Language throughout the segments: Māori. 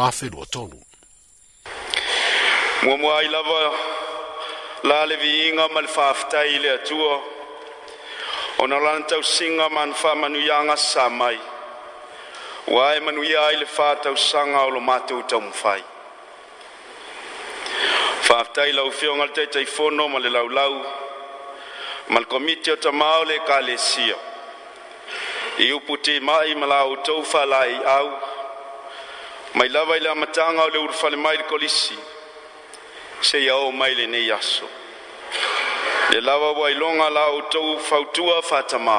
afelua tonu muamua ai lava la le viiga ma le faafetai i le atua ona lana tausiga ma na faamanuiaga sa mai ua e manuia ai le fatausaga o lo matou taumafai faafetai laufioga le taitaifono ma le laulau ma le komiti o tamāo o le ekalesia i upu timaʻi ma la outou faalaiʻau mai lava i le amataga o le urufale mai le kolisi seia ō mai lenei aso le lava ua iloga la outou fautua fatamā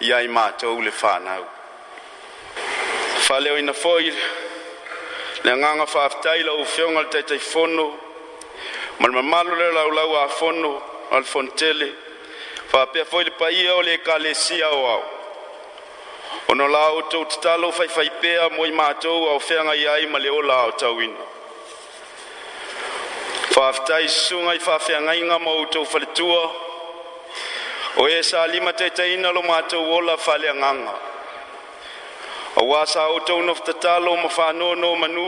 ia i matou le fanau faaleoina foi le agaga faafetai lau feoga le taitaifono ma le mamalo le laulau afono a le fonotele faapea foi le paia o le ekalesia ao ao ona la o tou tatalo faifai pea moi matou ao feagai ai ma le ola ao tauina faafetai susuga i faafeagaiga e ma outou faletua o ē salima taitaina lo matou ola faaleagaga auā sa outou na fetatalo ma fanono manu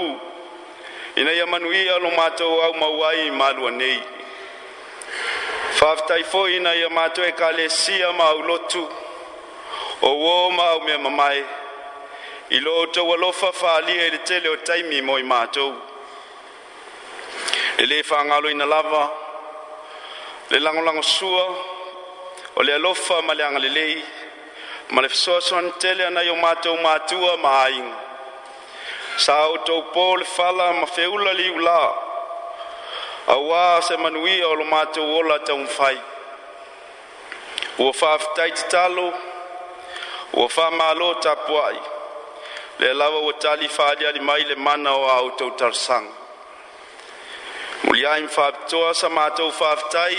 ina ia manuia lo matou au mau ai malua nei faafetai foʻi ina ia matou e kalesia ma au lotu o uō ma aumea mamae i lo outou alofa fāalia i e le tele o taimi mo i matou e lelē fāgaloina lava le lagolago sua o le alofa ma le agalelei ma le fesoasoani tele anai o matou matua ma aiga sa outou pō le fala ma feula liulā auā se manuia o lo matou ola taumafai ua faafutai tatalo ua faamālo tapu ai le lava ua talifaaliali mai le mana o aoutou talasaga muliai ma faapitoa sa matou faafetai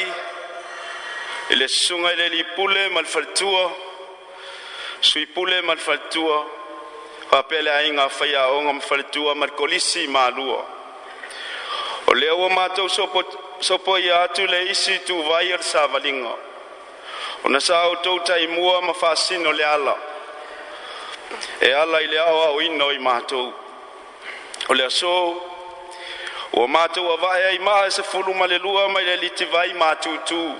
i le susuga i le lipule ma le faletua suipule ma le faletua faapeleaiga faiaoga ma faletua ma le kolisi mālua o lea ua matou sopo ia atu le isi tuvai o le savaliga ona sa outou taimua ma faasino le ala e ala i le aoaoina o i matou o le aso ua matou avae ai ma e sefulu ma le lua mai le litivai matūtū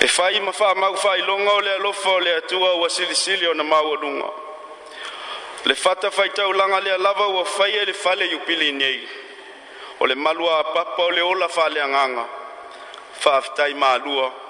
e fai ma faamau faailoga o le alofa o le atua ua silisili ona maualuga le fata faitaulaga lea lava ua faia i e le fale iupilini ai o le malu a papa o le ola faaleagaga faafetai malua fa